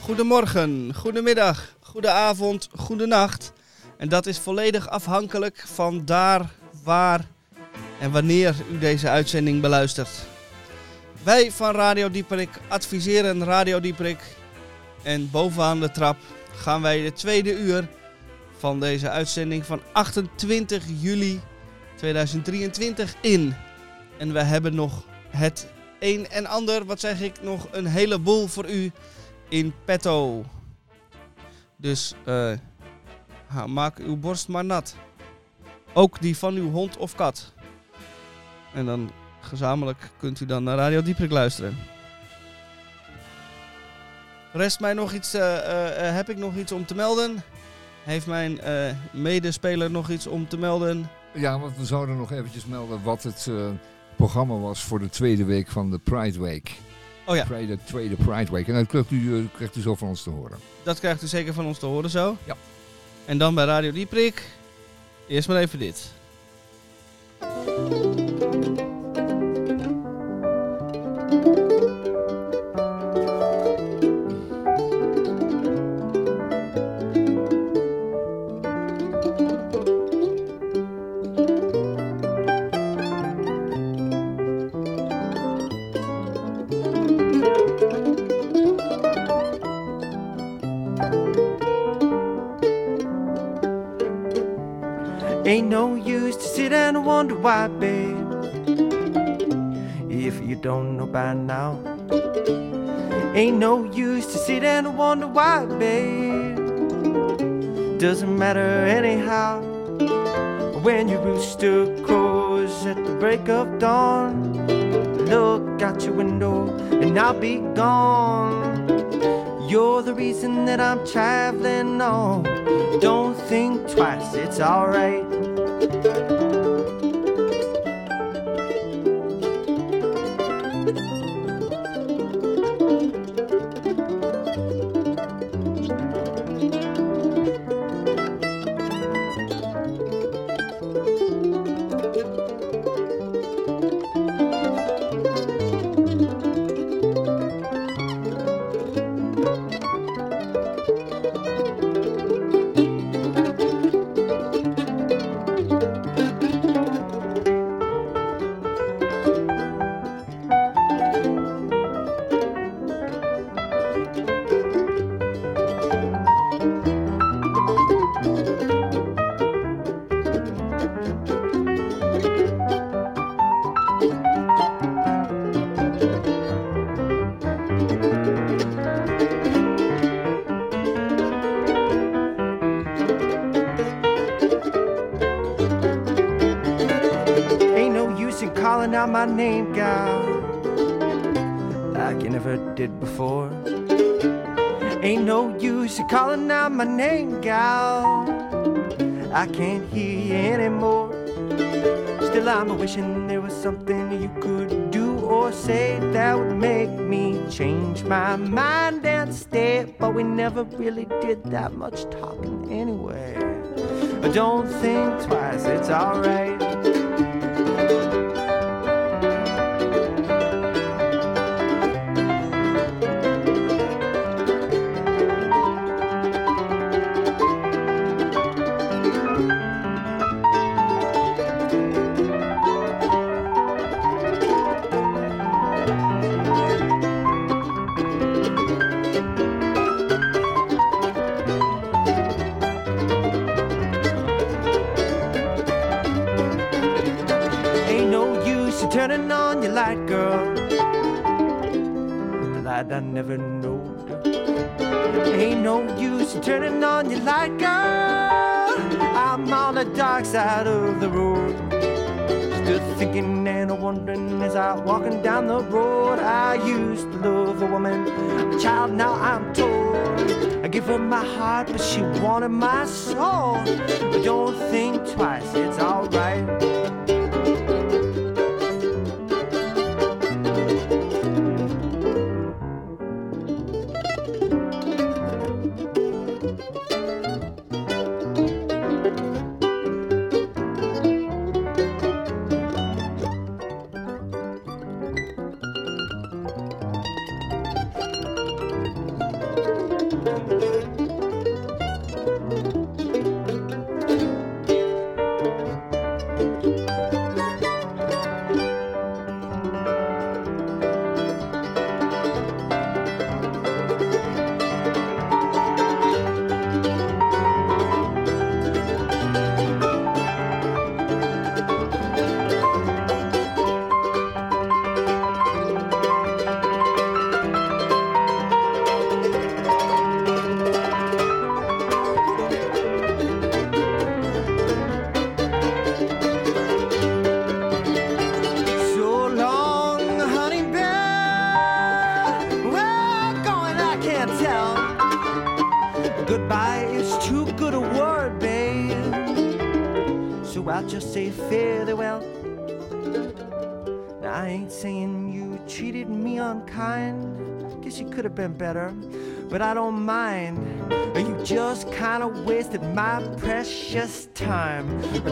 Goedemorgen, goedemiddag, goedenavond, goedenacht. En dat is volledig afhankelijk van daar, waar en wanneer u deze uitzending beluistert. Wij van Radio Dieperik adviseren Radio Dieperik. En bovenaan de trap gaan wij de tweede uur van deze uitzending van 28 juli 2023 in. En we hebben nog het een en ander, wat zeg ik, nog een heleboel voor u in petto. Dus eh, maak uw borst maar nat. Ook die van uw hond of kat. En dan gezamenlijk kunt u dan naar Radio Dieprik luisteren. Rest mij nog iets, eh, eh, eh, heb ik nog iets om te melden? Heeft mijn medespeler nog iets om te melden? Ja, want we zouden nog eventjes melden wat het programma was voor de tweede week van de Pride Week. Oh ja. De tweede Pride Week. En dat krijgt u, krijgt u zo van ons te horen. Dat krijgt u zeker van ons te horen zo. Ja. En dan bij Radio Dieprik. Eerst maar even dit. No use to sit and wonder why, babe. If you don't know by now, ain't no use to sit and wonder why, babe. Doesn't matter anyhow. When your rooster crows at the break of dawn, look out your window and I'll be gone. You're the reason that I'm traveling on. Don't think twice, it's alright. Calling out my name, gal, like you never did before. Ain't no use in calling out my name, gal. I can't hear you anymore. Still, I'm wishing there was something you could do or say that would make me change my mind and stay. But we never really did that much talking anyway. Don't think twice, it's alright. Dark side of the road. Still thinking and wondering as I'm walking down the road. I used to love a woman, a child, now I'm told. I give her my heart, but she wanted my soul. But don't think twice, it's alright. Better, but I don't mind. You just kind of wasted my precious time.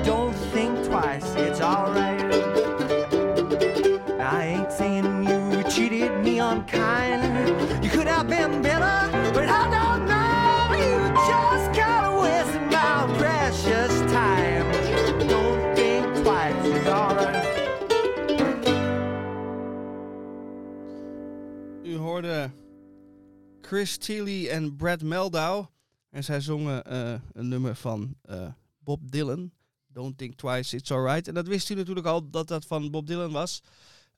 Don't think twice, it's alright. Chris Tilly en Brad Meldau. En zij zongen eh, een nummer van eh, Bob Dylan. Don't think twice, it's alright. En dat wist u natuurlijk al dat dat van Bob Dylan was.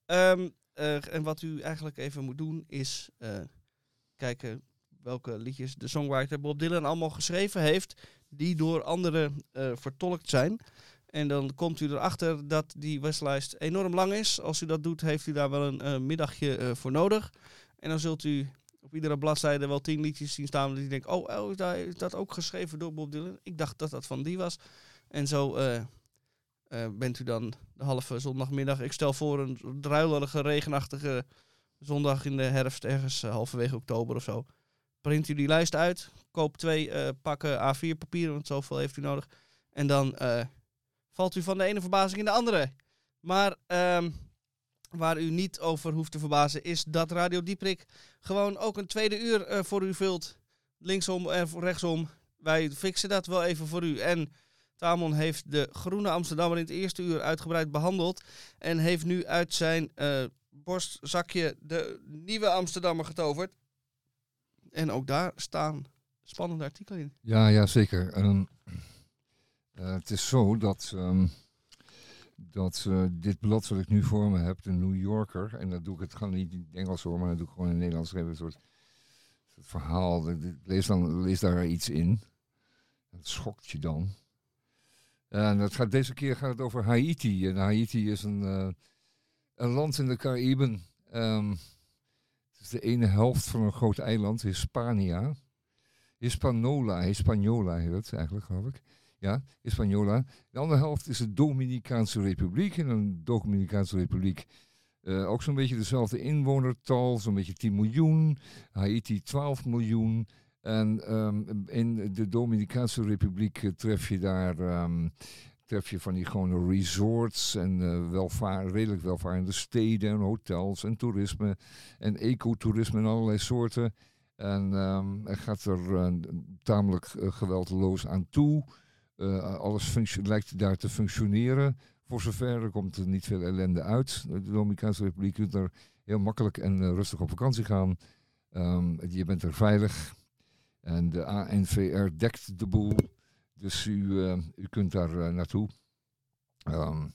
Ehm, eh, en wat u eigenlijk even moet doen is eh, kijken welke liedjes de songwriter Bob Dylan allemaal geschreven heeft. Die door anderen vertolkt zijn. En dan komt u erachter dat die westlijst enorm lang is. Als u dat doet, heeft u daar wel een middagje voor nodig. En dan zult u op iedere bladzijde wel tien liedjes zien staan. Dat u denkt, oh, oh is, dat, is dat ook geschreven door Bob Dylan? Ik dacht dat dat van die was. En zo eh, eh, bent u dan de halve zondagmiddag. Ik stel voor een druilerige, regenachtige zondag in de herfst, ergens eh, halverwege oktober of zo. Print u die lijst uit. Koop twee pakken A4 papier, want zoveel heeft u nodig. En dan valt u van de ene verbazing in de andere. Maar ehm, waar u niet over hoeft te verbazen, is dat Radio Dieprik gewoon ook een tweede uur eh, voor u vult. Linksom en rechtsom. Wij fixen dat wel even voor u. En Tamon heeft de Groene Amsterdammer in het eerste uur uitgebreid behandeld. En heeft nu uit zijn eh, borstzakje de nieuwe Amsterdammer getoverd. En ook daar staan spannende artikelen in. Ja, ja zeker. Eh, het is zo dat, ehm, dat eh, dit blad wat ik nu voor me heb, de New Yorker, en dat doe ik het gewoon niet in het Engels hoor, maar dat doe ik gewoon in het Nederlands. Even een soort, verhaal. Lees, dan, lees daar iets in. Dat schokt je dan. En dat gaat, deze keer gaat het over Haiti. En Haiti is een, eh, een land in de Cariben. Ehm, het is de ene helft van een groot eiland, Hispania. Hispanola, Hispaniola heet het eigenlijk, geloof ik. Ja, Hispaniola. De andere helft is de Dominicaanse Republiek. En een Dominicaanse Republiek eh, ook zo'n beetje dezelfde inwonertal, zo'n beetje 10 miljoen. Haiti 12 miljoen. En ehm, in de Dominicaanse Republiek eh, tref je daar ehm, tref je van die gewone resorts en eh, welvaar, redelijk welvarende steden en hotels en toerisme en ecotourisme en allerlei soorten. En ehm, er gaat er tamelijk geweldloos aan toe. Eh, alles lijkt daar te functioneren. Voor zover er komt er niet veel ellende uit. De Dominicaanse Republiek kunt er heel makkelijk en eh, rustig op vakantie gaan. Ehm, je bent er veilig. En de ANVR dekt de boel. Dus u, eh, u kunt daar naartoe. Ehm,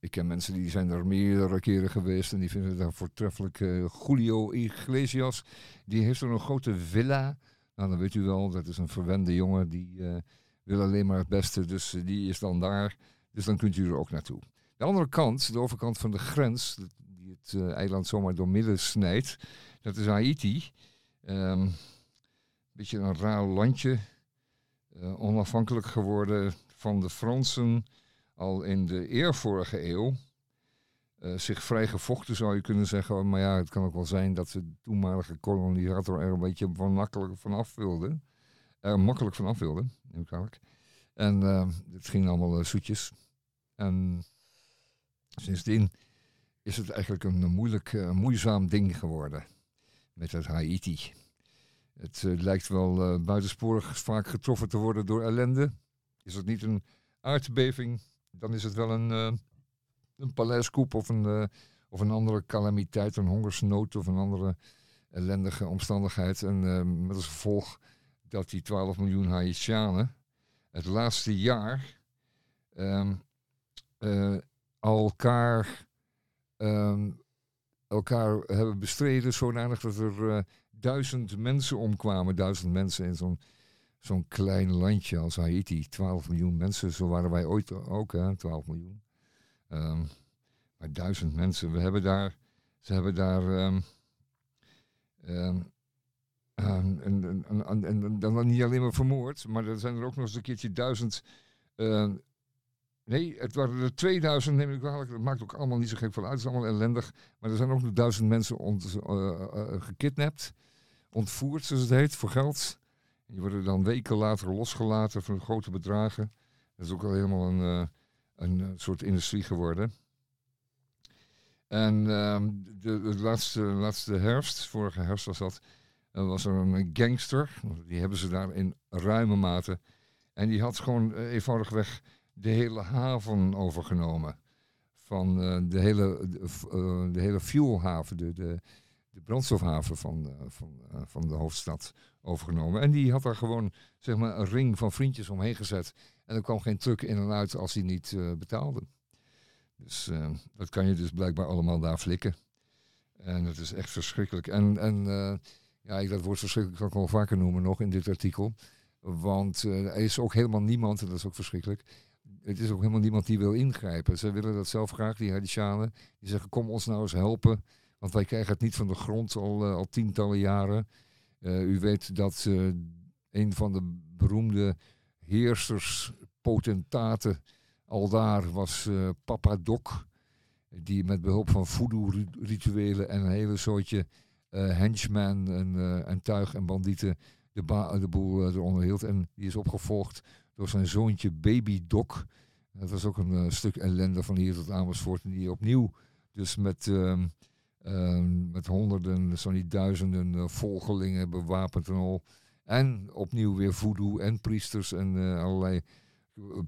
ik ken mensen die zijn er meerdere keren geweest en die vinden het daar voortreffelijk. Julio Iglesias, die heeft er een grote villa. Nou, dan weet u wel, dat is een verwende jongen die wil alleen maar het beste. Dus eh, die is dan daar. Dus dan kunt u er ook naartoe. De andere kant, de overkant van de grens, die het eh, eiland zomaar doormidden snijdt, dat is Haiti. Een beetje een raar landje. eh, onafhankelijk geworden van de Fransen al in de eervorige eeuw. zich vrij gevochten zou je kunnen zeggen. Maar ja, het kan ook wel zijn dat de toenmalige kolonisator er een beetje van makkelijk vanaf wilde. Er makkelijk vanaf wilde, En eh, het ging allemaal eh, zoetjes. En sindsdien is het eigenlijk een moeilijk, eh, moeizaam ding geworden met het Haiti. Het eh, lijkt wel buitensporig vaak getroffen te worden door ellende. Is het niet een aardbeving, dan is het wel een, een paleiskoep of een, of een andere calamiteit, een hongersnood of een andere ellendige omstandigheid. En met als gevolg dat die 12 miljoen Haitianen het laatste jaar um, uh, elkaar, um, elkaar hebben bestreden zodanig dat er duizend mensen omkwamen. Duizend mensen in zo'n zo'n klein landje als Haiti. 12 miljoen mensen, zo waren wij ooit ook, hè, 12 miljoen. Um, maar duizend mensen. We hebben daar, ze hebben daar, en, en, en, en, dan niet alleen maar vermoord, maar er zijn er ook nog eens een keertje duizend Nee, het waren er 2000, neem ik kwalijk. Dat maakt ook allemaal niet zo gek van uit. Het is allemaal ellendig. Maar er zijn ook nog duizend mensen ont, uh, uh, gekidnapt. Ontvoerd, zoals het heet, voor geld. Die worden dan weken later losgelaten voor grote bedragen. Dat is ook al helemaal een, een soort industrie geworden. En ehm, de, de, laatste, laatste herfst, vorige herfst was dat, was er een gangster. Die hebben ze daar in ruime mate. En die had gewoon eenvoudigweg de hele haven overgenomen. Van uh, de, hele, de, uh, de hele fuelhaven, de, de, de brandstofhaven van, uh, van, van de hoofdstad overgenomen. En die had daar gewoon zeg maar, een ring van vriendjes omheen gezet. En er kwam geen truck in en uit als hij niet betaalde. Dus dat kan je dus blijkbaar allemaal daar flikken. En het is echt verschrikkelijk. En, en ja, dat woord verschrikkelijk kan ik wel vaker noemen nog in dit artikel. Want er is ook helemaal niemand, en dat is ook verschrikkelijk, het is ook helemaal niemand die wil ingrijpen. Ze willen dat zelf graag, die Haitianen. Die zeggen, kom ons nou eens helpen. Want wij krijgen het niet van de grond al, uh, al tientallen jaren. Uh, u weet dat een van de beroemde heersers, potentaten, al daar was Papa Doc. Die met behulp van voodoo-rituelen en een hele soortje henchmen en, en tuig en bandieten de, de boel eronder hield. En die is opgevolgd door zijn zoontje Baby Doc. Dat was ook een stuk ellende van hier tot Amersfoort. En die opnieuw dus met, uh, uh, met honderden, zo niet duizenden volgelingen bewapend en al. En opnieuw weer voodoo en priesters en allerlei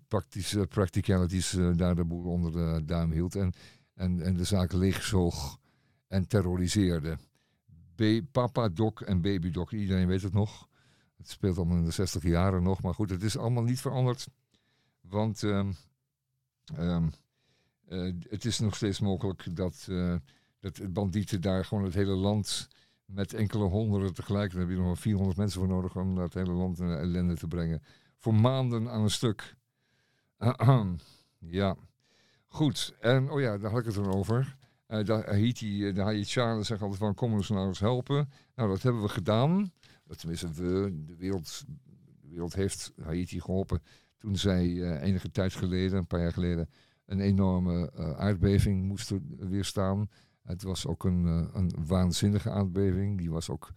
praktische practicalities daar de boel onder de duim hield. En, en, en de zaak leegzoog en terroriseerde. Papa Doc en Baby Doc, iedereen weet het nog. Het speelt allemaal in de 60 jaren nog, maar goed, het is allemaal niet veranderd. Want um, um, uh, het is nog steeds mogelijk dat, uh, dat bandieten daar gewoon het hele land met enkele honderden tegelijk, dan heb je nog maar 400 mensen voor nodig om dat hele land in ellende te brengen. Voor maanden aan een stuk. ja, goed. En, oh ja, daar had ik het over. Uh, de Haiti, de Haitianen zeggen altijd van, kom ons nou eens helpen. Nou, dat hebben we gedaan tenminste de wereld, wereld heeft Haiti geholpen toen zij enige tijd geleden, een paar jaar geleden, een enorme aardbeving moesten weerstaan. Het was ook een, een waanzinnige aardbeving. Die was ook,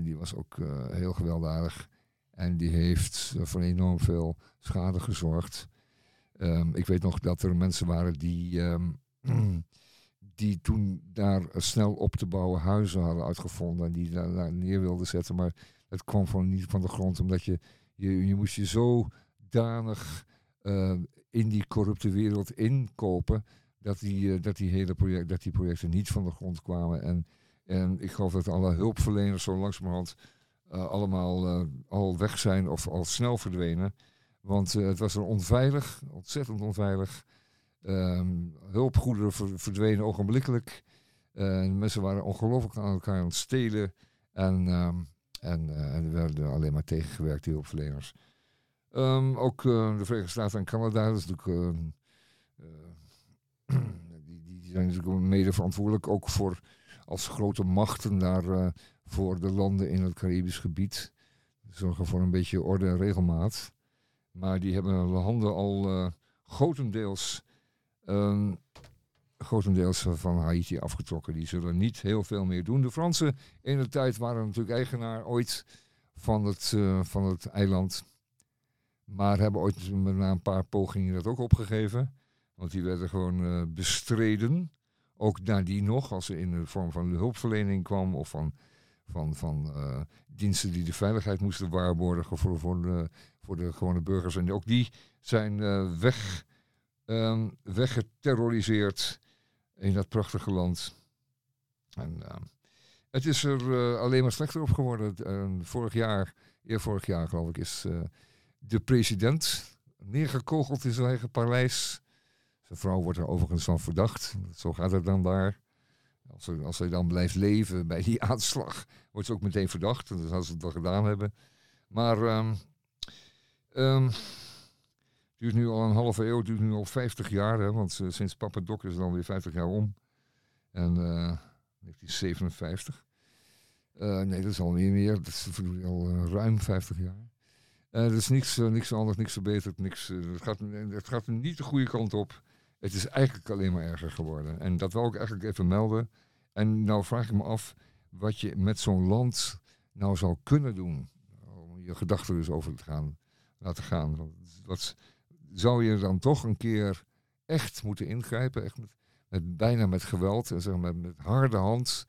die was ook heel gewelddadig. En die heeft voor enorm veel schade gezorgd. Um, ik weet nog dat er mensen waren die, um, die toen daar snel op te bouwen huizen hadden uitgevonden en die daar, neer wilden zetten. Maar het kwam van niet van de grond, omdat je, je, je moest je zodanig uh, in die corrupte wereld inkopen dat die, uh, dat die hele project, dat die projecten niet van de grond kwamen. En, en ik geloof dat alle hulpverleners zo langzamerhand uh, allemaal al weg zijn of al snel verdwenen. Want het was er onveilig, ontzettend onveilig. Um, hulpgoederen verdwenen ogenblikkelijk. Mensen waren ongelooflijk aan elkaar aan het stelen. En, um, en, er werden alleen maar tegengewerkt, die hulpverleners. Um, ook uh, de Verenigde Staten en Canada, dat is natuurlijk, die, die, zijn natuurlijk mede verantwoordelijk ook voor als grote machten daar voor de landen in het Caribisch gebied. Zorgen voor een beetje orde en regelmaat. Maar die hebben hun handen al grotendeels um, grotendeels van Haiti afgetrokken. Die zullen niet heel veel meer doen. De Fransen in de tijd waren natuurlijk eigenaar ooit van het, uh, van het eiland. Maar hebben ooit na een paar pogingen dat ook opgegeven. Want die werden gewoon uh, bestreden. Ook nadien nog, als ze in de vorm van hulpverlening kwam of van, van, van uh, diensten die de veiligheid moesten waarborgen voor, voor, de, voor de gewone burgers. En ook die zijn weg um, weggeterroriseerd in dat prachtige land. En uh, het is er uh, alleen maar slechter op geworden. Uh, vorig jaar, eer vorig jaar geloof ik, is eh, de president neergekogeld in zijn eigen paleis. Zijn vrouw wordt er overigens van verdacht. Zo gaat het dan daar. Als, als hij dan blijft leven bij die aanslag, wordt ze ook meteen verdacht. Dat zou ze het wel gedaan hebben. Maar um, duurt nu al een halve eeuw, duurt nu al 50 jaar. Hè, want uh, sinds Papa Doc is dan weer 50 jaar om. En uh, 1957. Uh, nee, dat is al meer meer. Dat is al ruim 50 jaar. er is niks, eh, niks anders, niks verbeterd, niks, eh, het, gaat, het gaat niet de goede kant op. Het is eigenlijk alleen maar erger geworden. En dat wil ik eigenlijk even melden. En nou vraag ik me af wat je met zo'n land nou zou kunnen doen. Om je gedachten dus over te gaan, laten gaan. Wat, zou je dan toch een keer echt moeten ingrijpen? Echt met, bijna met geweld en zeg maar, met, harde hand?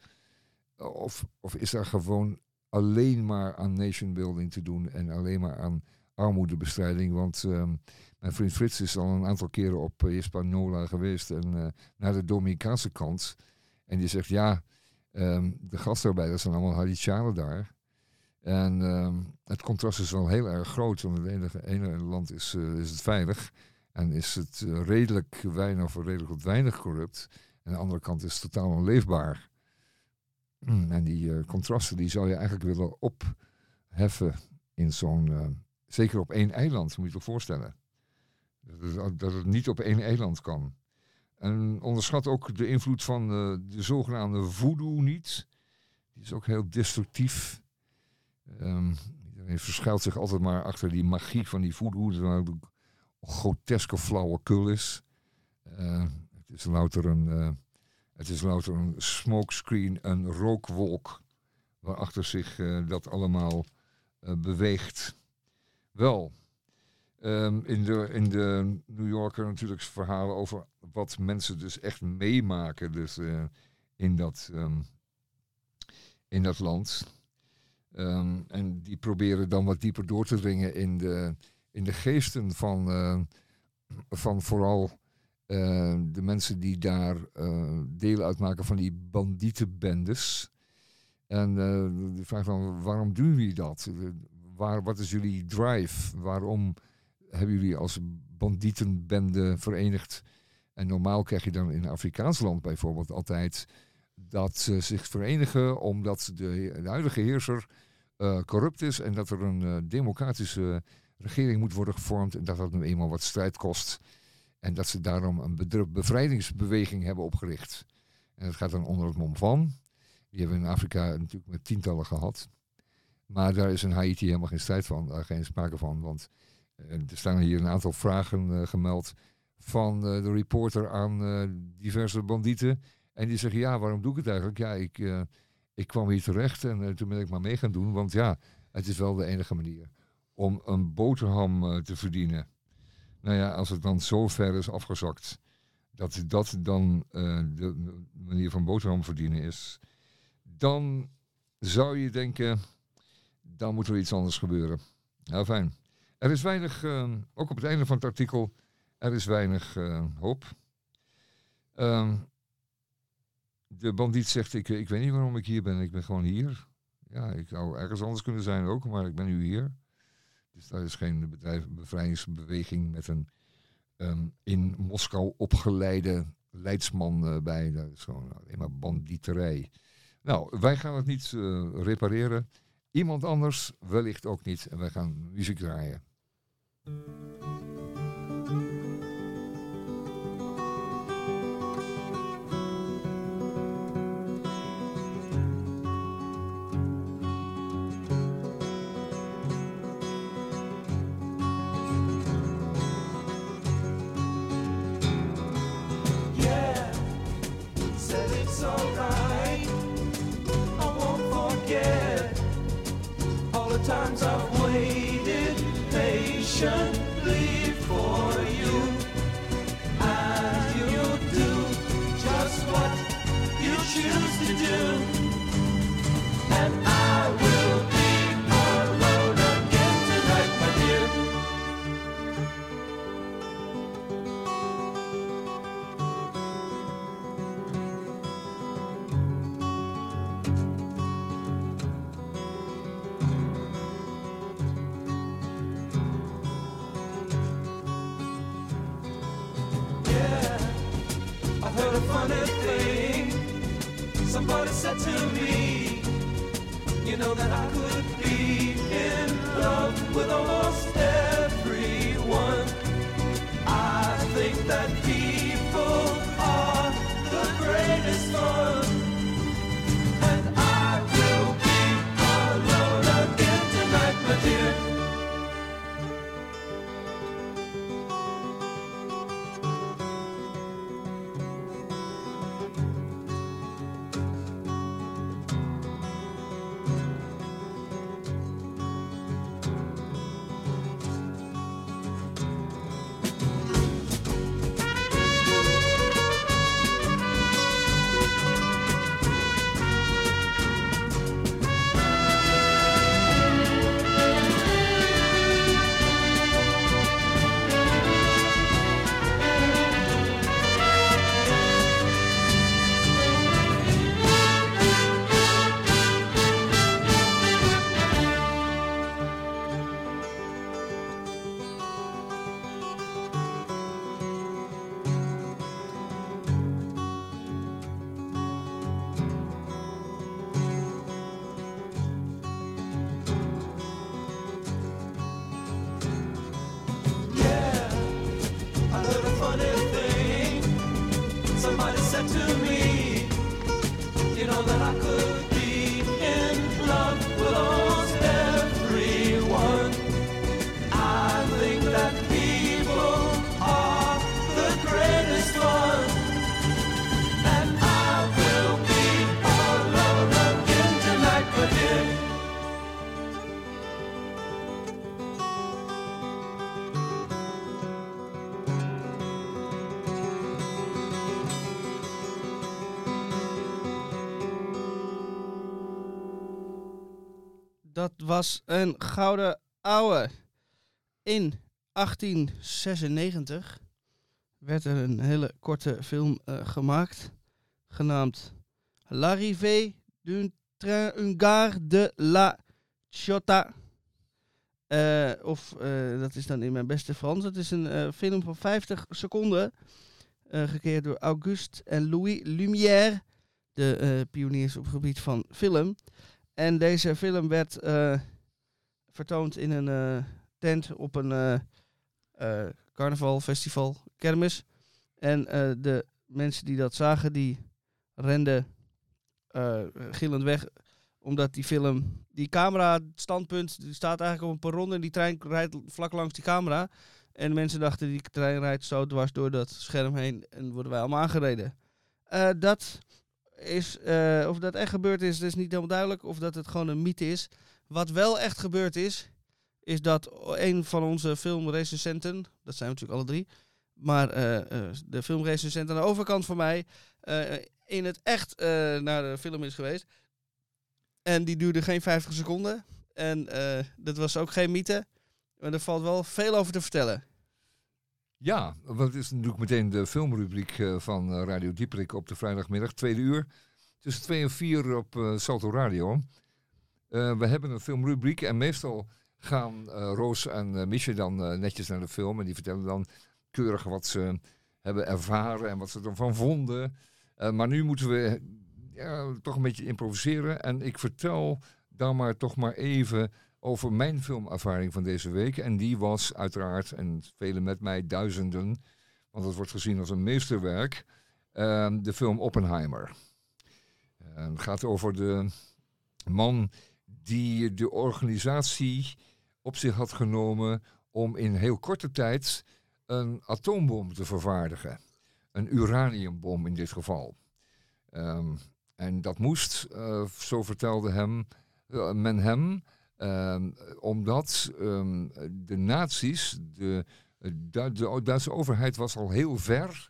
Of, of is er gewoon alleen maar aan nation building te doen en alleen maar aan armoedebestrijding? Want ehm, mijn vriend Frits is al een aantal keren op uh, Hispaniola geweest en eh, naar de Dominicaanse kant. En die zegt ja, ehm, de gastarbeiders zijn allemaal Haitianen daar. En ehm, het contrast is wel heel erg groot. Want het ene land is, eh, is het veilig. En is het eh, redelijk weinig of redelijk weinig corrupt. En de andere kant is totaal onleefbaar. Mm, En die eh, contrasten die zou je eigenlijk willen opheffen in zo'n... eh, zeker op één eiland, moet je je voorstellen. Dat het, het niet op één eiland kan. En onderschat ook de invloed van eh, de zogenaamde voodoo niet. Die is ook heel destructief. Ehm, iedereen verschuilt zich altijd maar achter die magie van die voodoo. Terwijl het groteske flauwekul is. Eh, het is louter een, eh, het is louter een smokescreen, een rookwolk. Waarachter zich eh, dat allemaal eh, beweegt. Wel, ehm, in, de, in de New Yorker natuurlijk verhalen over wat mensen dus echt meemaken dus, in, dat, ehm, in dat land. Ehm, en die proberen dan wat dieper door te dringen in de, in de geesten van, eh, van vooral eh, de mensen die daar eh, deel uitmaken van die bandietenbendes. En eh, de vraag dan, waarom doen jullie dat? Waar, wat is jullie drive? Waarom hebben jullie als bandietenbende verenigd? En normaal krijg je dan in Afrikaans land bijvoorbeeld altijd dat ze zich verenigen omdat de, de huidige heerser eh, corrupt is en dat er een eh, democratische regering moet worden gevormd en dat dat nu eenmaal wat strijd kost. En dat ze daarom een bevrijdingsbeweging hebben opgericht. En dat gaat dan onder het mom van. Die hebben we in Afrika natuurlijk met tientallen gehad. Maar daar is in Haiti helemaal geen strijd van, daar geen sprake van. Want eh, er staan hier een aantal vragen gemeld van de reporter aan diverse bandieten. En die zeggen, ja, waarom doe ik het eigenlijk? Ja, ik, ik kwam hier terecht en eh, toen ben ik maar mee gaan doen. Want ja, het is wel de enige manier om een boterham eh, te verdienen. Nou ja, als het dan zo ver is afgezakt dat dat dan eh, de manier van boterham verdienen is, dan zou je denken, dan moet er iets anders gebeuren. Nou, fijn. Er is weinig, ook op het einde van het artikel, er is weinig hoop. Ehm, de bandiet zegt, ik, ik weet niet waarom ik hier ben, ik ben gewoon hier. Ja, ik zou ergens anders kunnen zijn ook, maar ik ben nu hier. Dus daar is geen bedrijf, bevrijdingsbeweging met een ehm, in Moskou opgeleide leidsman eh, bij. Dat is gewoon alleen maar bandieterij. Nou, wij gaan het niet eh, repareren. Iemand anders wellicht ook niet. En wij gaan muziek draaien. nation. Said to me, you know that I Dat was een gouden ouwe. In 1896 werd er een hele korte film eh, gemaakt, genaamd L'arrivée d'un train un gare de la Ciotat. Eh, of, eh, dat is dan in mijn beste Frans, het is een film van 50 seconden, gekeerd door Auguste en Louis Lumière, de pioniers op het gebied van film. En deze film werd eh, vertoond in een eh, tent op een eh, carnaval, festival, kermis. En de mensen die dat zagen, die renden gillend weg. Omdat die film, die camera, standpunt, die staat eigenlijk op een perron en die trein rijdt vlak langs die camera. En mensen dachten, die trein rijdt zo dwars door dat scherm heen en worden wij allemaal aangereden. Dat is, eh, of dat echt gebeurd is, dat is niet helemaal duidelijk. Of dat het gewoon een mythe is. Wat wel echt gebeurd is, is dat een van onze filmrecensenten, dat zijn natuurlijk alle drie, maar eh, eh, de filmrecensent aan de overkant van mij, in het echt naar de film is geweest. En die duurde geen 50 seconden. En dat was ook geen mythe. Maar er valt wel veel over te vertellen. Ja, het is natuurlijk meteen de filmrubriek eh, van eh, Radio Dieperik op de vrijdagmiddag, tweede uur. Tussen twee en vier op eh, Salto Radio. We hebben een filmrubriek en meestal gaan Roos en Miesje dan netjes naar de film. En die vertellen dan keurig wat ze hebben ervaren en wat ze ervan vonden. Maar nu moeten we ja, toch een beetje improviseren. En ik vertel dan maar toch maar even over mijn filmervaring van deze week. En die was uiteraard, en velen met mij, duizenden, want het wordt gezien als een meesterwerk, ehm, de film Oppenheimer. Eh, het gaat over de man die de organisatie op zich had genomen om in heel korte tijd een atoombom te vervaardigen. Een uraniumbom in dit geval. Ehm, en dat moest, eh, zo vertelde hem, eh, men hem, ehm, omdat ehm, de nazi's, de, de Duitse overheid was al heel ver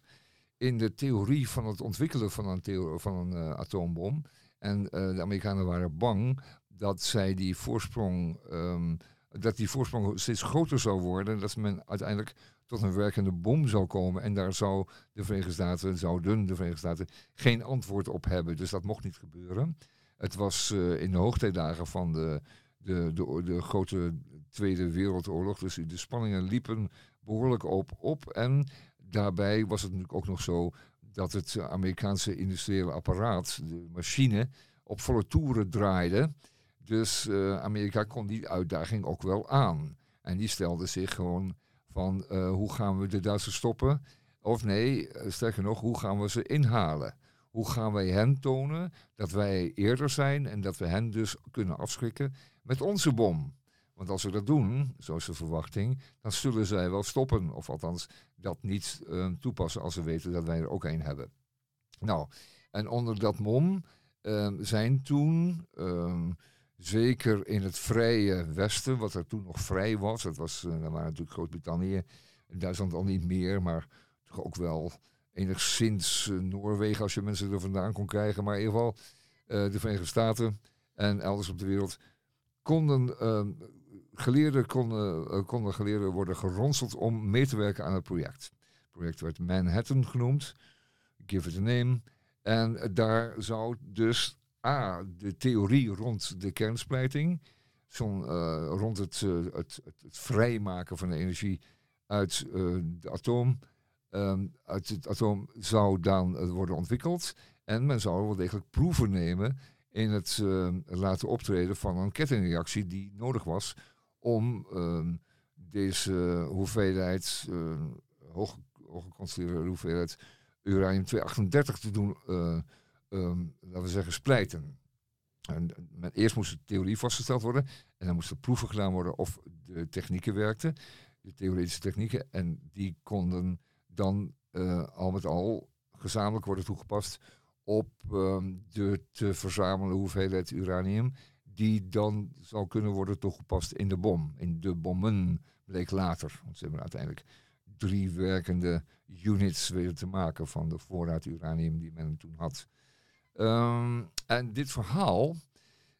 in de theorie van het ontwikkelen van een, van een eh, atoombom. En eh, de Amerikanen waren bang dat zij die voorsprong, ehm, dat die voorsprong steeds groter zou worden. En dat men uiteindelijk tot een werkende bom zou komen. En daar zou de Verenigde Staten, zouden de Verenigde Staten geen antwoord op hebben. Dus dat mocht niet gebeuren. Het was eh, in de hoogtijdagen van de, de, de, de grote Tweede Wereldoorlog. Dus de spanningen liepen behoorlijk op, op. En daarbij was het natuurlijk ook nog zo dat het Amerikaanse industriële apparaat, de machine, op volle toeren draaide. Dus eh, Amerika kon die uitdaging ook wel aan. En die stelde zich gewoon van eh, hoe gaan we de Duitsers stoppen? Of nee, eh, sterker nog, hoe gaan we ze inhalen? Hoe gaan wij hen tonen dat wij eerder zijn en dat we hen dus kunnen afschrikken met onze bom? Want als we dat doen, zo is de verwachting, dan zullen zij wel stoppen. Of althans dat niet eh, toepassen als ze weten dat wij er ook een hebben. Nou, en onder dat mom eh, zijn toen, eh, zeker in het vrije Westen, wat er toen nog vrij was, dat, was, eh, dat waren natuurlijk Groot-Brittannië, Duitsland al niet meer, maar toch ook wel enigszins eh, Noorwegen als je mensen er vandaan kon krijgen. Maar in ieder geval eh, de Verenigde Staten en elders op de wereld konden eh, geleerden, konden, eh, konden geleerden worden geronseld om mee te werken aan het project. Het project werd Manhattan genoemd, give it a name. En daar zou dus A, de theorie rond de kernsplijting, eh, rond het, het, het, vrijmaken van de energie uit de atoom, ehm, uit het atoom zou dan eh, worden ontwikkeld. En men zou wel degelijk proeven nemen in het eh, laten optreden van een kettingreactie die nodig was om ehm, deze hoeveelheid, uh, hoeveelheid uranium-238 te doen, eh, laten we zeggen, splijten. En, men- eerst moest de theorie vastgesteld worden en dan moesten proeven gedaan worden of de technieken werkten, de theoretische technieken, en die konden dan eh, al met al gezamenlijk worden toegepast op ehm, de te verzamelen hoeveelheid uranium die dan zou kunnen worden toegepast in de bom. In de bommen bleek later. Want ze hebben uiteindelijk drie werkende units weten te maken van de voorraad uranium die men toen had. Ehm, en dit verhaal,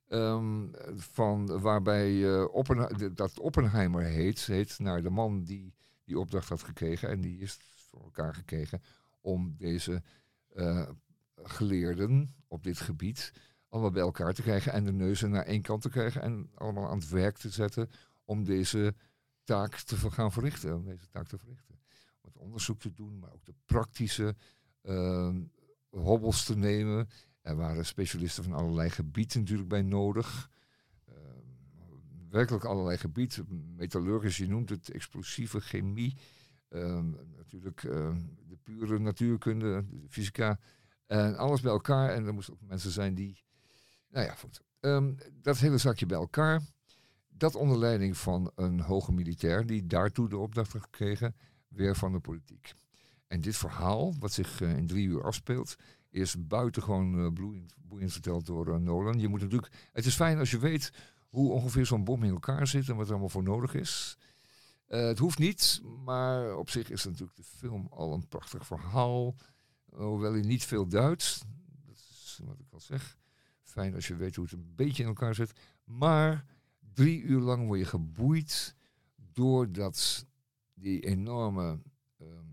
ehm, van waarbij eh, Oppen- dat Oppenheimer heet, heet naar de man die die opdracht had gekregen. En die is elkaar gekregen om deze eh, geleerden op dit gebied allemaal bij elkaar te krijgen en de neuzen naar één kant te krijgen en allemaal aan het werk te zetten om deze taak te gaan verrichten. Om deze taak te verrichten. Om het onderzoek te doen, maar ook de praktische ehm, hobbels te nemen. Er waren specialisten van allerlei gebieden natuurlijk bij nodig. Ehm, werkelijk allerlei gebieden. Metallurgisch, je noemt het, explosieve chemie. Ehm, natuurlijk ehm, de pure natuurkunde, de fysica. En alles bij elkaar. En er moesten ook mensen zijn die... Nou ja, goed. Ehm, dat hele zakje bij elkaar. Dat onder leiding van een hoge militair die daartoe de opdracht had gekregen, weer van de politiek. En dit verhaal, wat zich eh, in drie uur afspeelt, is buitengewoon eh boeiend, boeiend verteld door eh, Nolan. Je moet natuurlijk, het is fijn als je weet hoe ongeveer zo'n bom in elkaar zit en wat er allemaal voor nodig is. Eh, het hoeft niet, maar op zich is natuurlijk de film al een prachtig verhaal. Hoewel hij niet veel duidt. Dat is wat ik al zeg. Fijn als je weet hoe het een beetje in elkaar zit. Maar drie uur lang word je geboeid door dat, die enorme ehm,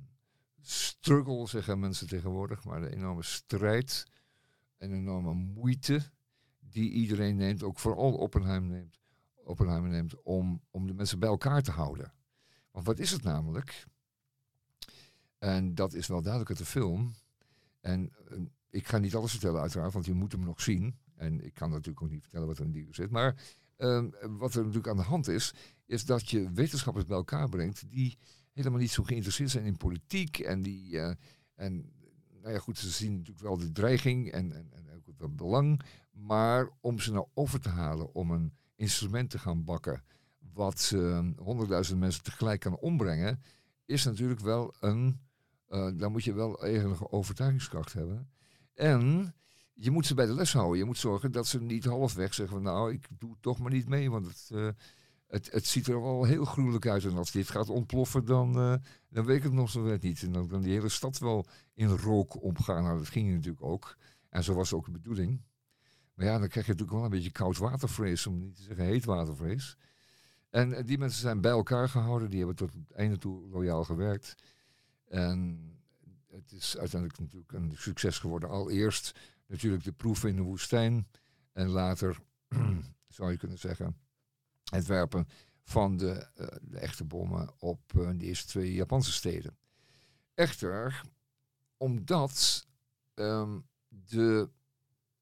struggle, zeggen mensen tegenwoordig, maar de enorme strijd en enorme moeite die iedereen neemt, ook vooral Oppenheimer neemt, Oppenheimer neemt om, om de mensen bij elkaar te houden. Want wat is het namelijk? En dat is wel duidelijk uit de film. En eh, ik ga niet alles vertellen uiteraard, want je moet hem nog zien. En ik kan natuurlijk ook niet vertellen wat er in die zit. Maar ehm, wat er natuurlijk aan de hand is, is dat je wetenschappers bij elkaar brengt die helemaal niet zo geïnteresseerd zijn in politiek. En die, eh, en nou ja goed, ze zien natuurlijk wel de dreiging en, en, en ook het belang. Maar om ze nou over te halen om een instrument te gaan bakken wat eh, honderdduizend mensen tegelijk kan ombrengen, is natuurlijk wel een, eh daar moet je wel enige overtuigingskracht hebben. En je moet ze bij de les houden. Je moet zorgen dat ze niet halfweg zeggen van nou, ik doe toch maar niet mee, want het, eh, het, het ziet er wel heel gruwelijk uit. En als dit gaat ontploffen, dan, eh, dan weet ik het nog zo net niet. En dan kan die hele stad wel in rook omgaan. Nou, dat ging natuurlijk ook. En zo was ook de bedoeling. Maar ja, dan krijg je natuurlijk wel een beetje koud watervrees, om niet te zeggen heet watervrees. En die mensen zijn bij elkaar gehouden, die hebben tot het einde toe loyaal gewerkt. En het is uiteindelijk natuurlijk een succes geworden. Allereerst natuurlijk de proef in de woestijn. En later, zou je kunnen zeggen, het werpen van de, eh, echte bommen op eh, de eerste twee Japanse steden. Echter, omdat ehm, de,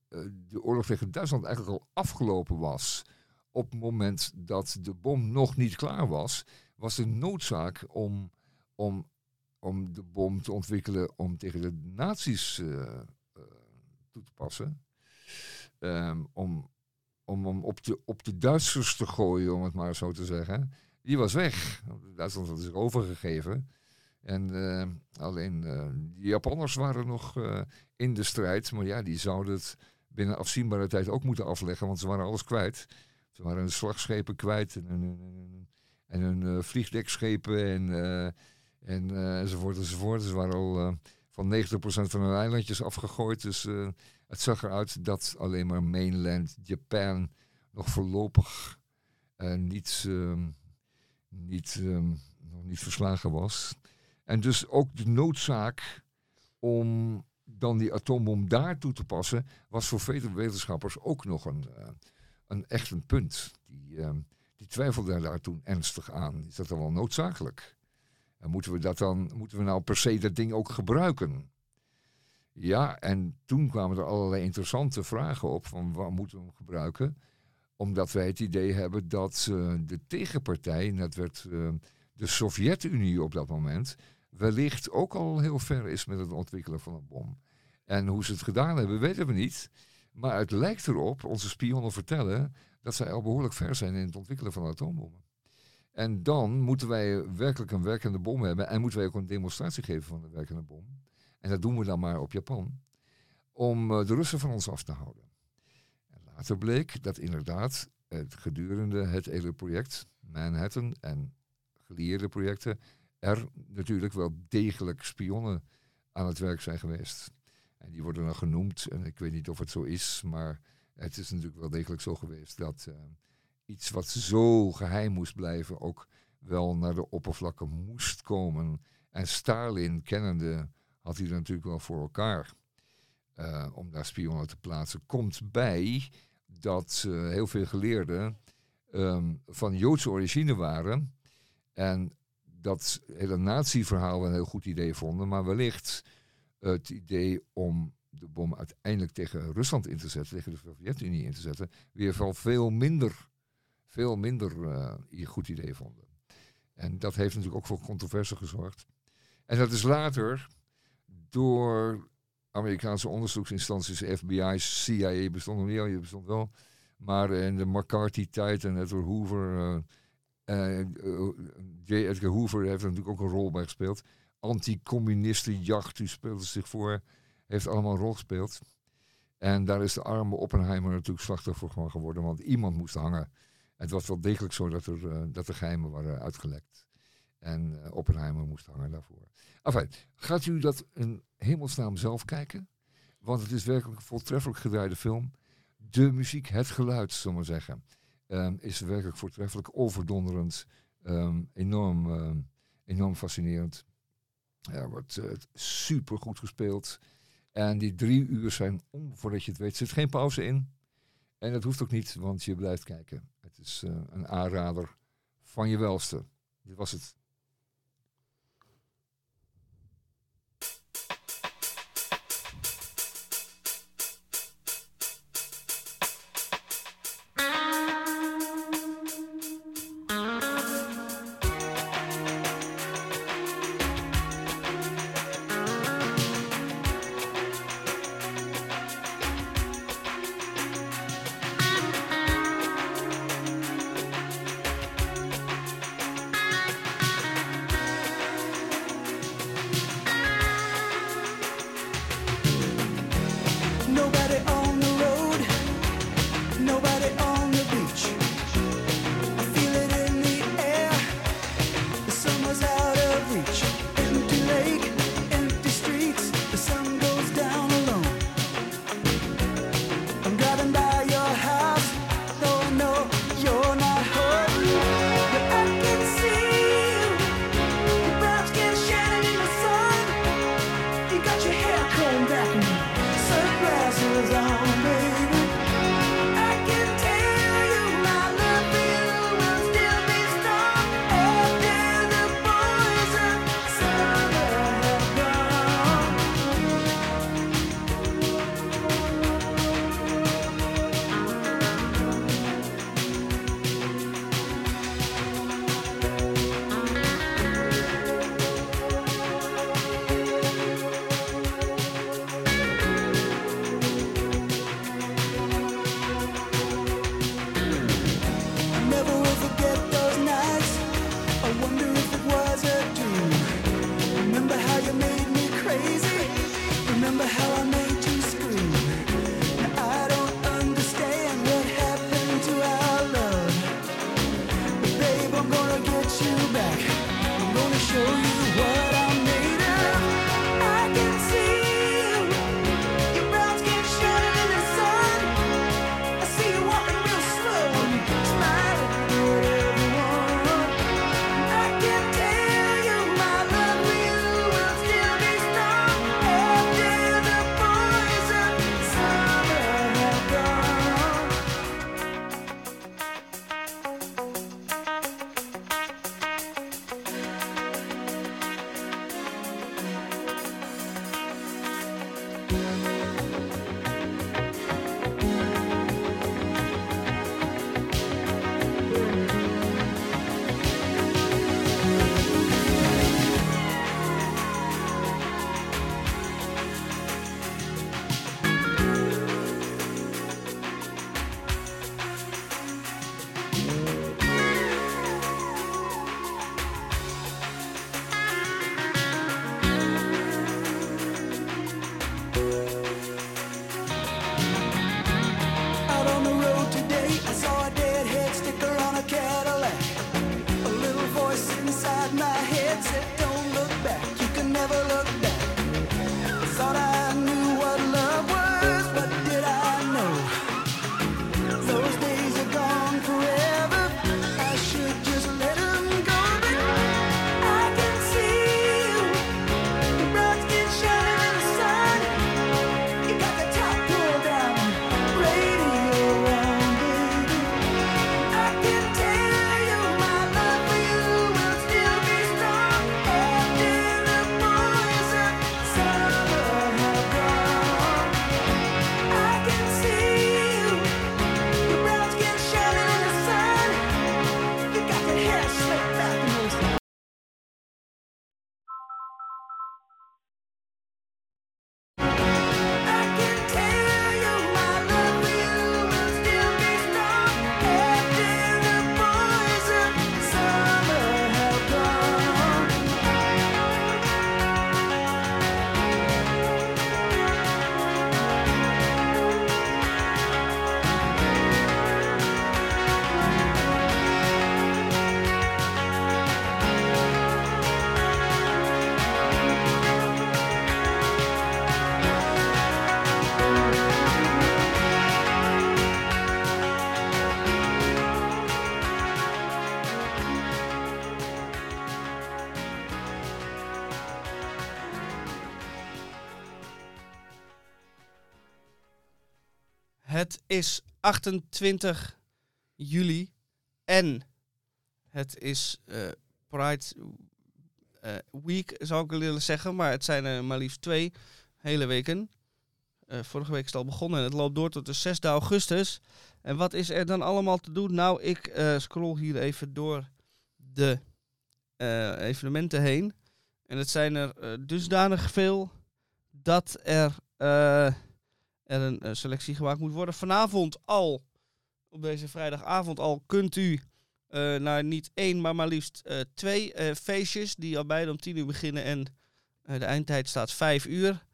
eh, de oorlog tegen Duitsland eigenlijk al afgelopen was op het moment dat de bom nog niet klaar was, was er noodzaak om, om, om de bom te ontwikkelen om tegen de nazi's eh, eh, toe te passen. Ehm, om, om hem op de, op de Duitsers te gooien, om het maar zo te zeggen. Die was weg. Duitsland had zich overgegeven. En eh, alleen de Japanners waren nog in de strijd. Maar ja, die zouden het binnen afzienbare tijd ook moeten afleggen, want ze waren alles kwijt. Ze waren hun slagschepen kwijt en hun, en eh, vliegdekschepen en, eh, en, eh, enzovoort enzovoort. Ze waren al van 90% van hun eilandjes afgegooid. Dus het zag eruit dat alleen maar mainland Japan nog voorlopig niet, ehm, niet, ehm, nog niet verslagen was. En dus ook de noodzaak om dan die atoombom daar toe te passen, was voor vele wetenschappers ook nog een, een echt een punt. Die, ehm, die twijfelden daar toen ernstig aan. Is dat dan wel noodzakelijk? En moeten we dat dan, moeten we nou per se dat ding ook gebruiken? Ja, en toen kwamen er allerlei interessante vragen op van waar moeten we hem gebruiken? Omdat wij het idee hebben dat eh, de tegenpartij, en dat werd eh, de Sovjet-Unie op dat moment, wellicht ook al heel ver is met het ontwikkelen van een bom. En hoe ze het gedaan hebben, weten we niet. Maar het lijkt erop, onze spionnen vertellen, dat zij al behoorlijk ver zijn in het ontwikkelen van atoombommen. En dan moeten wij werkelijk een werkende bom hebben. En moeten wij ook een demonstratie geven van een werkende bom. En dat doen we dan maar op Japan. Om eh, de Russen van ons af te houden. En later bleek dat inderdaad het gedurende het hele project, Manhattan en gelieerde projecten, er natuurlijk wel degelijk spionnen aan het werk zijn geweest. En die worden dan genoemd, en ik weet niet of het zo is, maar het is natuurlijk wel degelijk zo geweest dat eh, iets wat zo geheim moest blijven ook wel naar de oppervlakte moest komen. En Stalin, kennende, had hij er natuurlijk wel voor elkaar eh, om daar spionnen te plaatsen. Komt bij dat heel veel geleerden ehm, van Joodse origine waren. En dat hele nazi-verhaal een heel goed idee vonden. Maar wellicht het idee om de bom uiteindelijk tegen Rusland in te zetten, tegen de Sovjet-Unie in te zetten, weer van veel minder, veel minder eh, goed idee vonden. En dat heeft natuurlijk ook voor controverse gezorgd. En dat is later door Amerikaanse onderzoeksinstanties, FBI, CIA bestond nog niet, je bestond wel. Maar in de McCarthy-tijd en Edward Hoover, eh, J. Edgar Hoover heeft er natuurlijk ook een rol bij gespeeld. Anti-communistenjacht, die speelde zich voor, heeft allemaal een rol gespeeld. En daar is de arme Oppenheimer natuurlijk slachtoffer van geworden, want iemand moest hangen. Het was wel degelijk zo dat er, eh, dat de geheimen waren uitgelekt. En eh, Oppenheimer moest hangen daarvoor. Enfin, gaat u dat in hemelsnaam zelf kijken? Want het is werkelijk een voortreffelijk gedraaide film. De muziek, het geluid, zullen we zeggen, ehm, is werkelijk voortreffelijk, overdonderend, ehm, enorm, ehm, enorm fascinerend. Er wordt uh, super goed gespeeld. En die drie uur zijn om, voordat je het weet, zit geen pauze in. En dat hoeft ook niet, want je blijft kijken. Het is eh, een aanrader van je welste. Dit was het. Het is 28 juli en het is eh, Pride eh, Week, zou ik willen zeggen. Maar het zijn er maar liefst twee hele weken. Eh, vorige week is het al begonnen en het loopt door tot de 6 augustus. En wat is er dan allemaal te doen? Nou, ik scroll hier even door de evenementen heen. En het zijn er dusdanig veel dat er, er een eh, selectie gemaakt moet worden. Vanavond al, op deze vrijdagavond al, kunt u eh, naar niet één, maar maar liefst eh, twee feestjes. Die al beide om tien uur beginnen en de eindtijd staat vijf uur.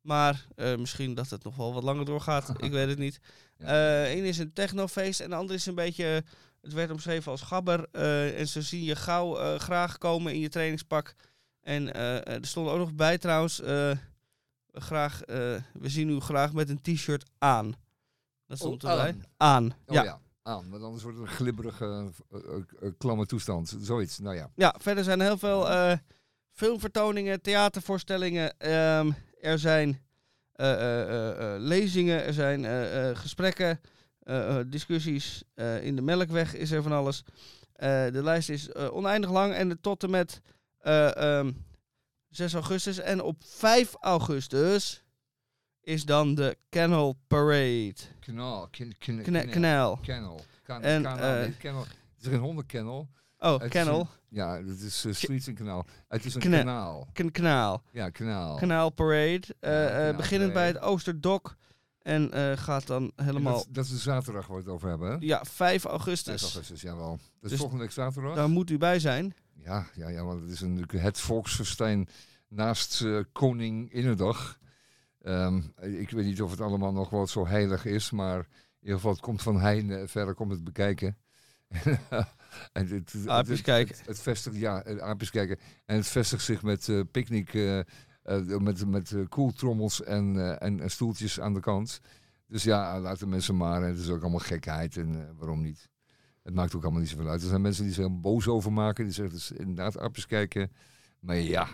Maar misschien dat het nog wel wat langer doorgaat. ik weet het niet. Eén is een technofeest en de andere is een beetje... Het werd omschreven als gabber. en zo zie je gauw graag komen in je trainingspak. En er stond ook nog bij trouwens... graag, eh, we zien u graag met een t-shirt aan. Dat stond Oh, erbij. aan. Oh ja. ja. aan. Want anders wordt het een glibberige, eh, eh, klamme toestand. Zoiets, nou ja. Ja, verder zijn er heel veel filmvertoningen, theatervoorstellingen. Ehm, er zijn lezingen, er zijn gesprekken, discussies. In de Melkweg is er van alles. De lijst is oneindig lang en tot en met eh, ehm, 6 augustus. En op 5 augustus is dan de Kennel Parade. Kanaal. Kennel. Kan, En, eh, kennel. Het is geen hondenkennel. Oh, Het is Kennel. een- Ja, het is uh, Streets en Kanaal. Het is een Kna- kanaal. K- Kanaal. Ja, kanaal. Kanaal Parade. eh, eh, Kanaal beginnend bij het Oosterdok. En eh, gaat dan helemaal. Dat, dat is de zaterdag waar we het over hebben, hè? Ja, 5 5 augustus. augustus, jawel. Dat is Dus- volgende week zaterdag. Daar moet u bij zijn. Ja, ja, ja, want het is natuurlijk het volksfestijn naast eh Koning Innedag. Ehm, ik weet niet of het allemaal nog wel zo heilig is, maar in ieder geval het komt van heine verder komt het bekijken. en het, het, Aapjes het- kijken. Het, het vestigt, ja, aapjes kijken. En het vestigt zich met eh picknick, eh, met, met koeltrommels en, en, en stoeltjes aan de kant. Dus ja, laten mensen maar. Het is ook allemaal gekheid en waarom niet. Het maakt ook allemaal niet zoveel uit. Er zijn mensen die zich heel boos over maken. Die zeggen, is inderdaad aapjes kijken. Maar ja,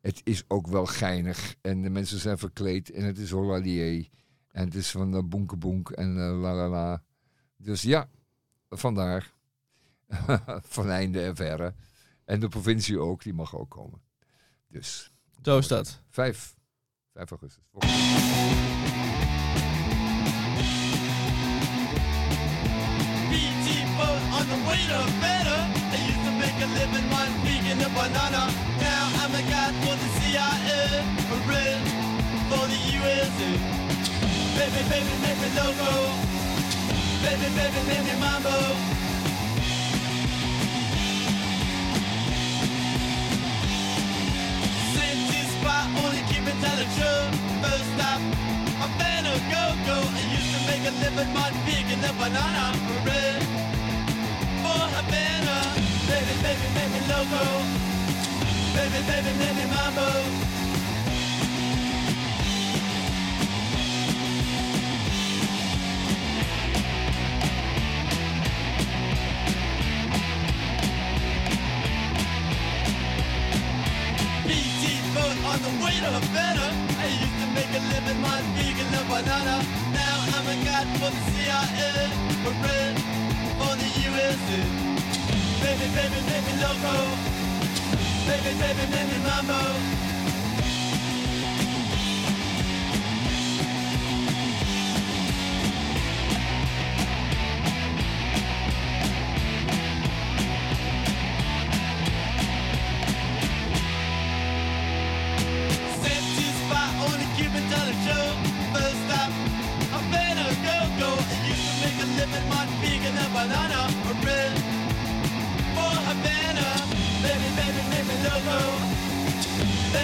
het is ook wel geinig. En de mensen zijn verkleed en het is holadier. En het is van uh, bonkeboenk en eh, la la la. Dus ja, vandaar. van einde en verre. En de provincie ook, die mag ook komen. Dus Zo is dat. 5, 5 augustus. Volgende. To better. I used to make a living one speaking the banana. Now I'm a guy for the CIA, a red for the USA. Baby, baby, me loco. Baby, baby, me mambo. City spot, only keep it truth. First stop, I better go, go. I used to make a living on picking the banana bread for Havana. Baby, baby, me loco. Baby, baby, me mambo. Boat on the way to Havana. I used to make a living banana. Now I'm a guy for the CIA, red the USA. Baby, baby, me loco. Baby, baby, me mambo.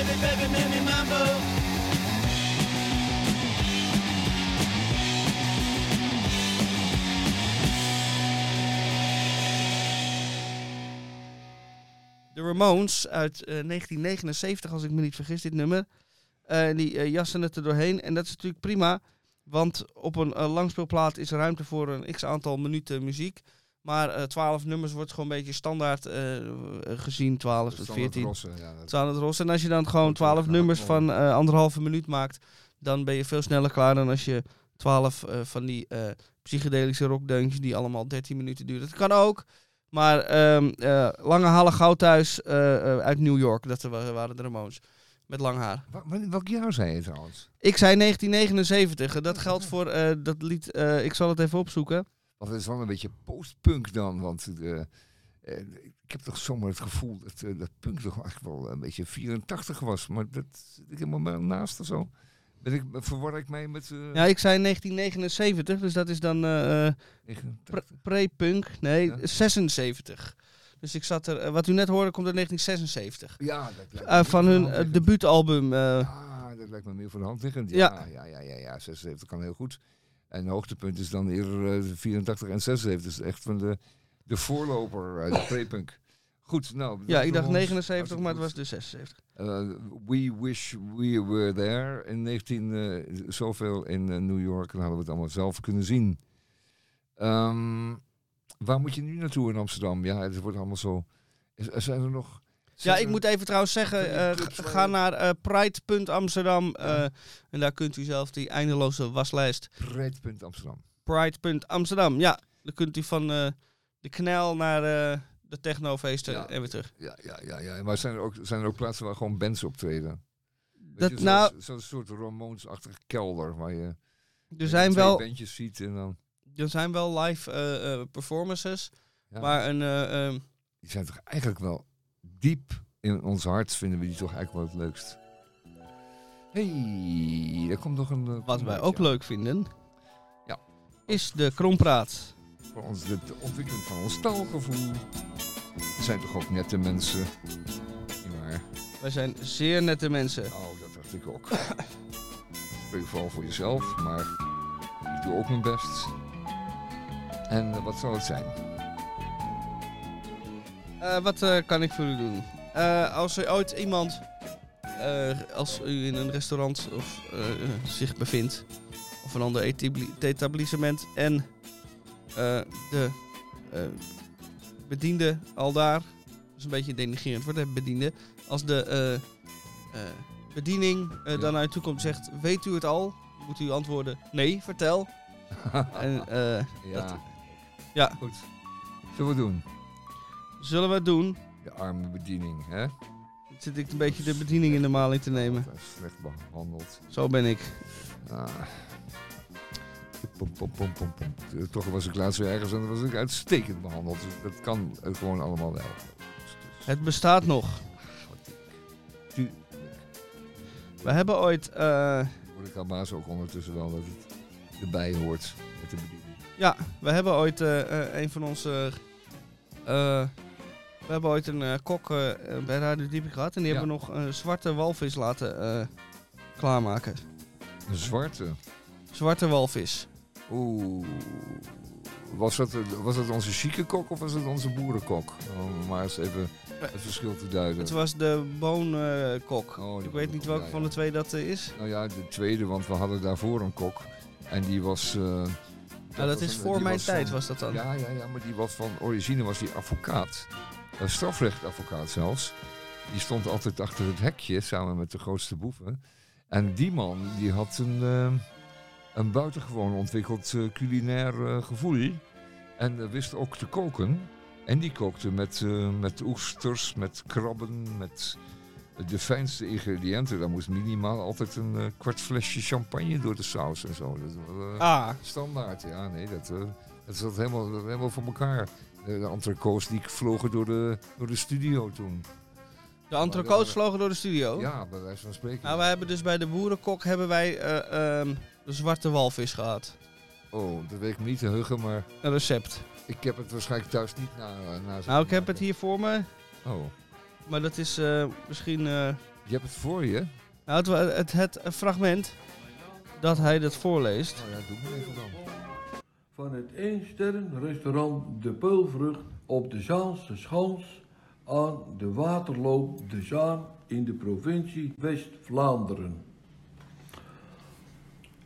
Baby, baby. De Ramones uit eh, 1979, als ik me niet vergis, dit nummer. Eh, die eh, jassen het er doorheen. En dat is natuurlijk prima. Want op een eh, langspeelplaat is ruimte voor een x aantal minuten muziek. Maar eh 12 nummers wordt gewoon een beetje standaard eh, gezien. 12 tot Standaard 14. Rossen, ja, dat- 12 ros. En als je dan gewoon Goed, 12 ja, nummers van eh, anderhalve minuut maakt, dan ben je veel sneller klaar dan als je 12 eh, van die psychedelische rockdeuntjes die allemaal 13 minuten duren. Dat kan ook. Maar ehm, eh, Lange Halle Goudhuis eh, uit New York, dat wa- waren de Ramones. Met lang haar. Wa- wanneer- Welk jaar zei je trouwens? Ik zei 1979. en Dat geldt voor dat lied. ik zal het even opzoeken. Want het is wel een beetje post-punk dan. Want eh, eh, ik heb toch zomaar het gevoel dat, eh, dat punk toch eigenlijk wel een beetje 84 was. Maar dat zit ik helemaal naast of zo. Ben ik, verwar ik mij met Ja, ik zei 1979, dus dat is dan 89? pre- pre-punk. Nee, Ja. 76. Dus ik zat er. wat u net hoorde, komt uit 1976. Ja, dat lijkt van hun debuutalbum. Ah, dat lijkt me meer voor de hand liggend. Ja. Ja, ja, ja, ja, ja, 76 kan heel goed. En hoogtepunt is dan eerder eh, 84 en 76. Dus echt van de, de voorloper de pre-punk. Goed, nou. ja, ik dacht ons 79, maar het was dus 76. goed. Eh, we wish we were there. In 19 eh, zoveel in eh, New York. Dan hadden we het allemaal zelf kunnen zien. Ehm, waar moet je nu naartoe in Amsterdam? Ja, het wordt allemaal zo... Zijn er nog... Ja, ik moet even trouwens zeggen, eh, ga- naar eh pride.amsterdam eh, Ja. en daar kunt u zelf die eindeloze waslijst Breedpunt Amsterdam. pride.amsterdam. Ja, dan kunt u van eh, de knel naar eh, de technofeesten Ja. en weer terug. Ja, ja, ja, ja. Maar zijn er, ook, zijn er ook plaatsen waar gewoon bands optreden? Dat, je, nou, Zo'n soort Ramones-achtige kelder waar je er zijn, wel, bandjes ziet en dan... er zijn wel live eh, eh, performances, Ja, maar een... eh, ehm, Die zijn toch eigenlijk wel diep in ons hart vinden we die toch eigenlijk wel het leukst. hey, daar komt nog een... eh, wat wij ook leuk vinden, Ja. is de krompraat. Voor ons, de, de ontwikkeling van ons taalgevoel. We zijn toch ook nette mensen. Niet waar? Wij zijn zeer nette mensen. Nou, dat dacht ik ook. Spreek vooral voor jezelf, maar ik doe ook mijn best. En eh, wat zal het zijn? Eh, wat eh, kan ik voor u doen? Eh, als er ooit iemand, als u in een restaurant of, zich bevindt, of een ander etabli- etablissement, en de bediende al daar, dat is een beetje denigrerend woord, hè, bediende, als de bediening Ja. dan naar u toe komt zegt, weet u het al? Moet u antwoorden, nee, vertel. En ja. dat- ja. Goed. Zullen we doen? Zullen we het doen? De arme bediening, hè? Zit ik een beetje de bediening in de maling te nemen. Dat is slecht behandeld. Zo ben ik. Ah. Pom, pom, pom, Toch was ik laatst weer ergens en dan was ik uitstekend behandeld. Dus dat kan gewoon allemaal wel. Dus- dus- Het bestaat nog. We hebben ooit. Hoor ik ook ondertussen wel dat het erbij hoort met de bediening. ja, we hebben ooit eh, eh, een van onze. eh, we hebben ooit een eh, kok eh, bij Radio gehad. En die Ja. hebben nog een zwarte walvis laten eh, klaarmaken. Een zwarte. Zwarte walvis. Oeh. Was dat, was dat onze chique kok of was het onze boerenkok? Om maar eens even het verschil te duiden. Het was de boonkok. Oh, ik weet niet welke ja, van de twee dat is. Nou ja, de tweede, want we hadden daarvoor een kok. En die was... Nou, dat was is een- voor mijn was tijd, van- was dat dan. Ja, ja, ja, maar die was van origine was die advocaat. Een strafrechtadvocaat zelfs. Die stond altijd achter het hekje samen met de grootste boeven. En die man die had een, eh, een buitengewoon ontwikkeld eh, culinair eh, gevoel. En wist ook te koken. En die kookte met, met oesters, met krabben, met de fijnste ingrediënten. Daar moest minimaal altijd een kwart flesje champagne door de saus en zo. Dat was, Ah, Standaard, ja, nee, dat, dat zat helemaal, helemaal voor elkaar. De, de entrecots die vlogen door de, door de studio toen. de entrecotes eh, vlogen door de studio. Ja, bij wijze van spreken. Nou, wij hebben dus bij de boerenkok hebben wij eh, ehm, de zwarte walvis gehad. Oh, dat weet ik me niet te heugen, maar Een recept. ik heb het waarschijnlijk thuis niet na, na Nou, ik heb het hier voor me. Oh, Maar dat is eh, misschien... eh, je hebt het voor je? nou, het, het, het fragment dat hij dat voorleest. Nou ja, doe maar even dan. Van het éénsterrenrestaurant De Peulvrucht op de Zaanse Schans aan de waterloop de Zaan in de provincie West-Vlaanderen.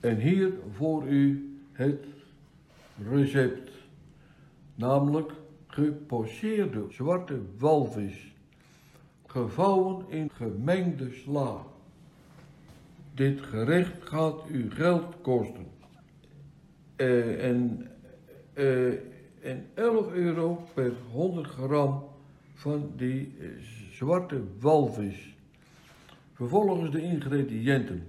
En hier voor u het recept, namelijk gepocheerde zwarte walvis, gevouwen in gemengde sla. Dit gerecht gaat u geld kosten. En, en 11 euro per 100 gram van die eh, zwarte walvis. Vervolgens de ingrediënten.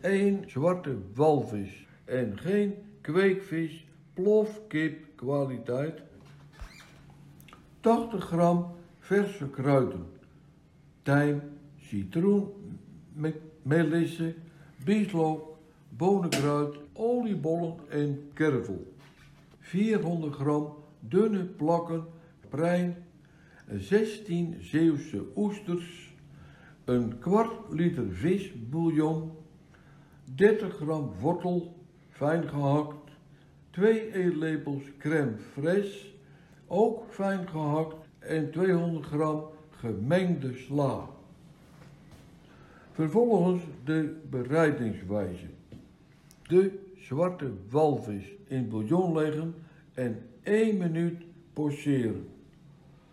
1 zwarte walvis en geen kweekvis, plofkip kwaliteit. 80 gram verse kruiden. Tijm, citroen, me- melisse, bieslook, bonenkruid, oliebollen en kervel. 400 gram dunne plakken prijn, 16 Zeeuwse oesters, een kwart liter visbouillon, 30 gram wortel, fijn gehakt, 2 eetlepels crème fraîche, ook fijn gehakt en 200 gram gemengde sla. Vervolgens de bereidingswijze. De zwarte walvis in bouillon leggen en 1 minuut pocheren.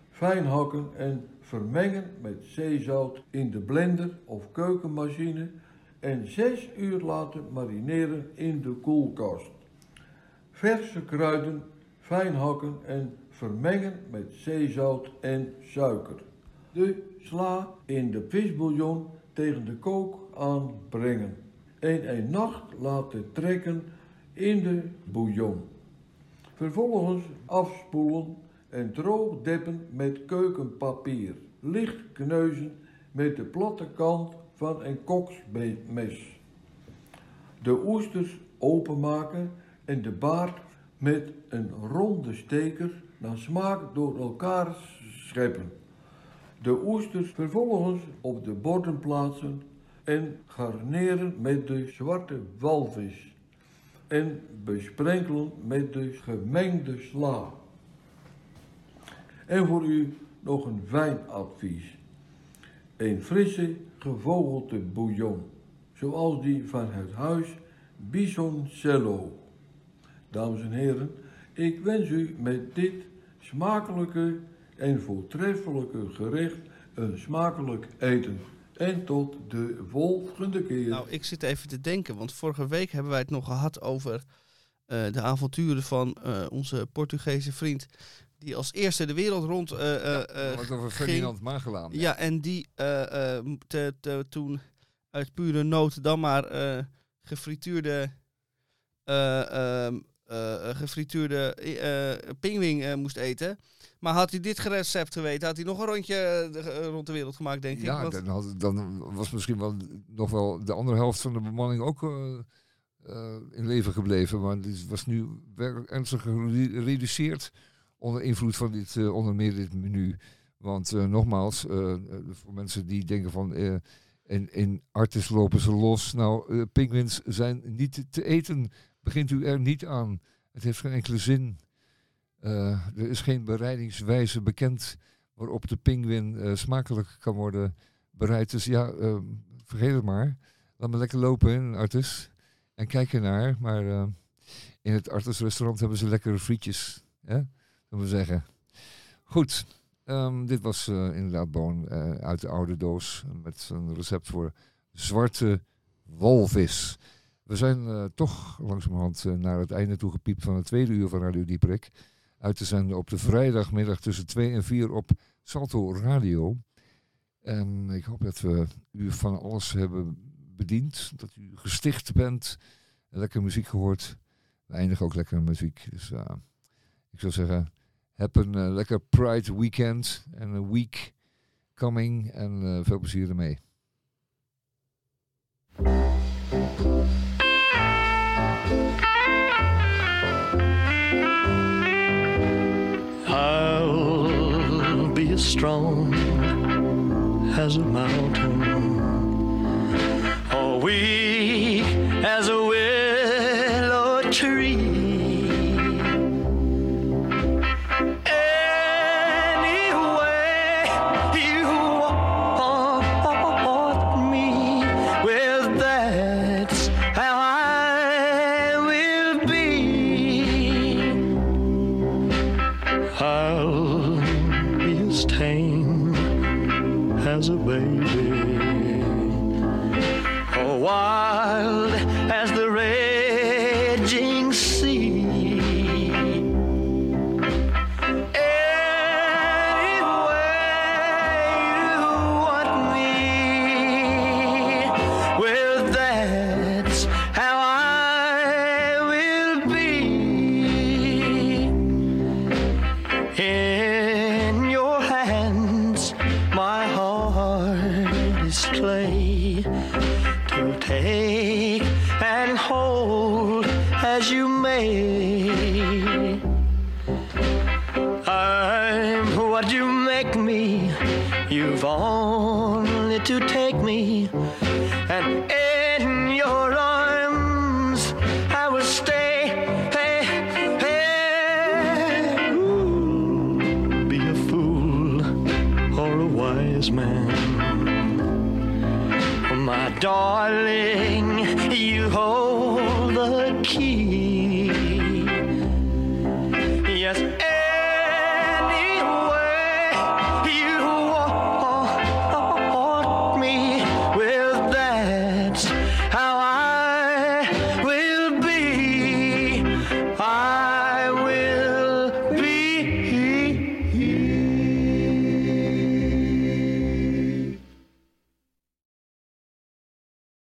Fijn hakken en vermengen met zeezout in de blender of keukenmachine en 6 uur laten marineren in de koelkast. Verse kruiden fijn hakken en vermengen met zeezout en suiker. De sla in de visbouillon tegen de kook aanbrengen. En een nacht laten trekken in de bouillon. Vervolgens afspoelen en droog deppen met keukenpapier. Licht kneuzen met de platte kant van een koksmes. De oesters openmaken en de baard met een ronde steker naar smaak door elkaar scheppen. De oesters vervolgens op de borden plaatsen en garneren met de zwarte walvis en besprenkelen met de gemengde sla. En voor u nog een wijnadvies. Een frisse gevogelte bouillon, zoals die van het huis Bisoncello. Dames en heren, ik wens u met dit smakelijke en voortreffelijke gerecht een smakelijk eten. En tot de volgende keer. Nou, ik zit even te denken, want vorige week hebben wij het nog gehad over eh, de avonturen van eh, onze Portugese vriend. Die als eerste de wereld rond eh, Wat over ging. Ferdinand Magellaan. Ja, en die te, te- toen uit pure nood dan maar gefrituurde, eh, ehm, eh, gefrituurde eh pingwing eh, moest eten. Maar had hij dit recept geweten, had hij nog een rondje eh, eh, rond de wereld gemaakt, denk ik. Ja, dan, had, dan was misschien wel nog wel de andere helft van de bemanning ook eh, eh, in leven gebleven. Maar dit was nu ernstig gereduceerd onder invloed van dit, eh, onder meer dit menu. Want eh, nogmaals, eh, eh, voor mensen die denken van eh, in, in Artis lopen ze los. Nou, eh pinguïns zijn niet te eten. Begint u er niet aan. Het heeft geen enkele zin. Eh, er is geen bereidingswijze bekend waarop de pinguïn eh, smakelijk kan worden bereid. Dus ja, eh, vergeet het maar. Laat me lekker lopen in Artis. En kijk ernaar. Maar in het Artis restaurant hebben ze lekkere frietjes. Hè? Zullen we zeggen. Goed. ehm, dit was inderdaad Boon uit de oude doos. Met een recept voor zwarte walvis. We zijn eh, toch langzamerhand eh, naar het einde toe gepiept van het tweede uur van Radio Dieperik. Uit te zenden op de vrijdagmiddag tussen 2 en 4 op Salto Radio. En ik hoop dat we u van alles hebben bediend. Dat u gesticht bent. en Lekker muziek gehoord. We eindigen ook lekker muziek. Dus eh, ik zou zeggen, heb een lekker Pride weekend. En een week coming. En veel plezier ermee. As strong as a mountain, or weak as a willow tree. Baby.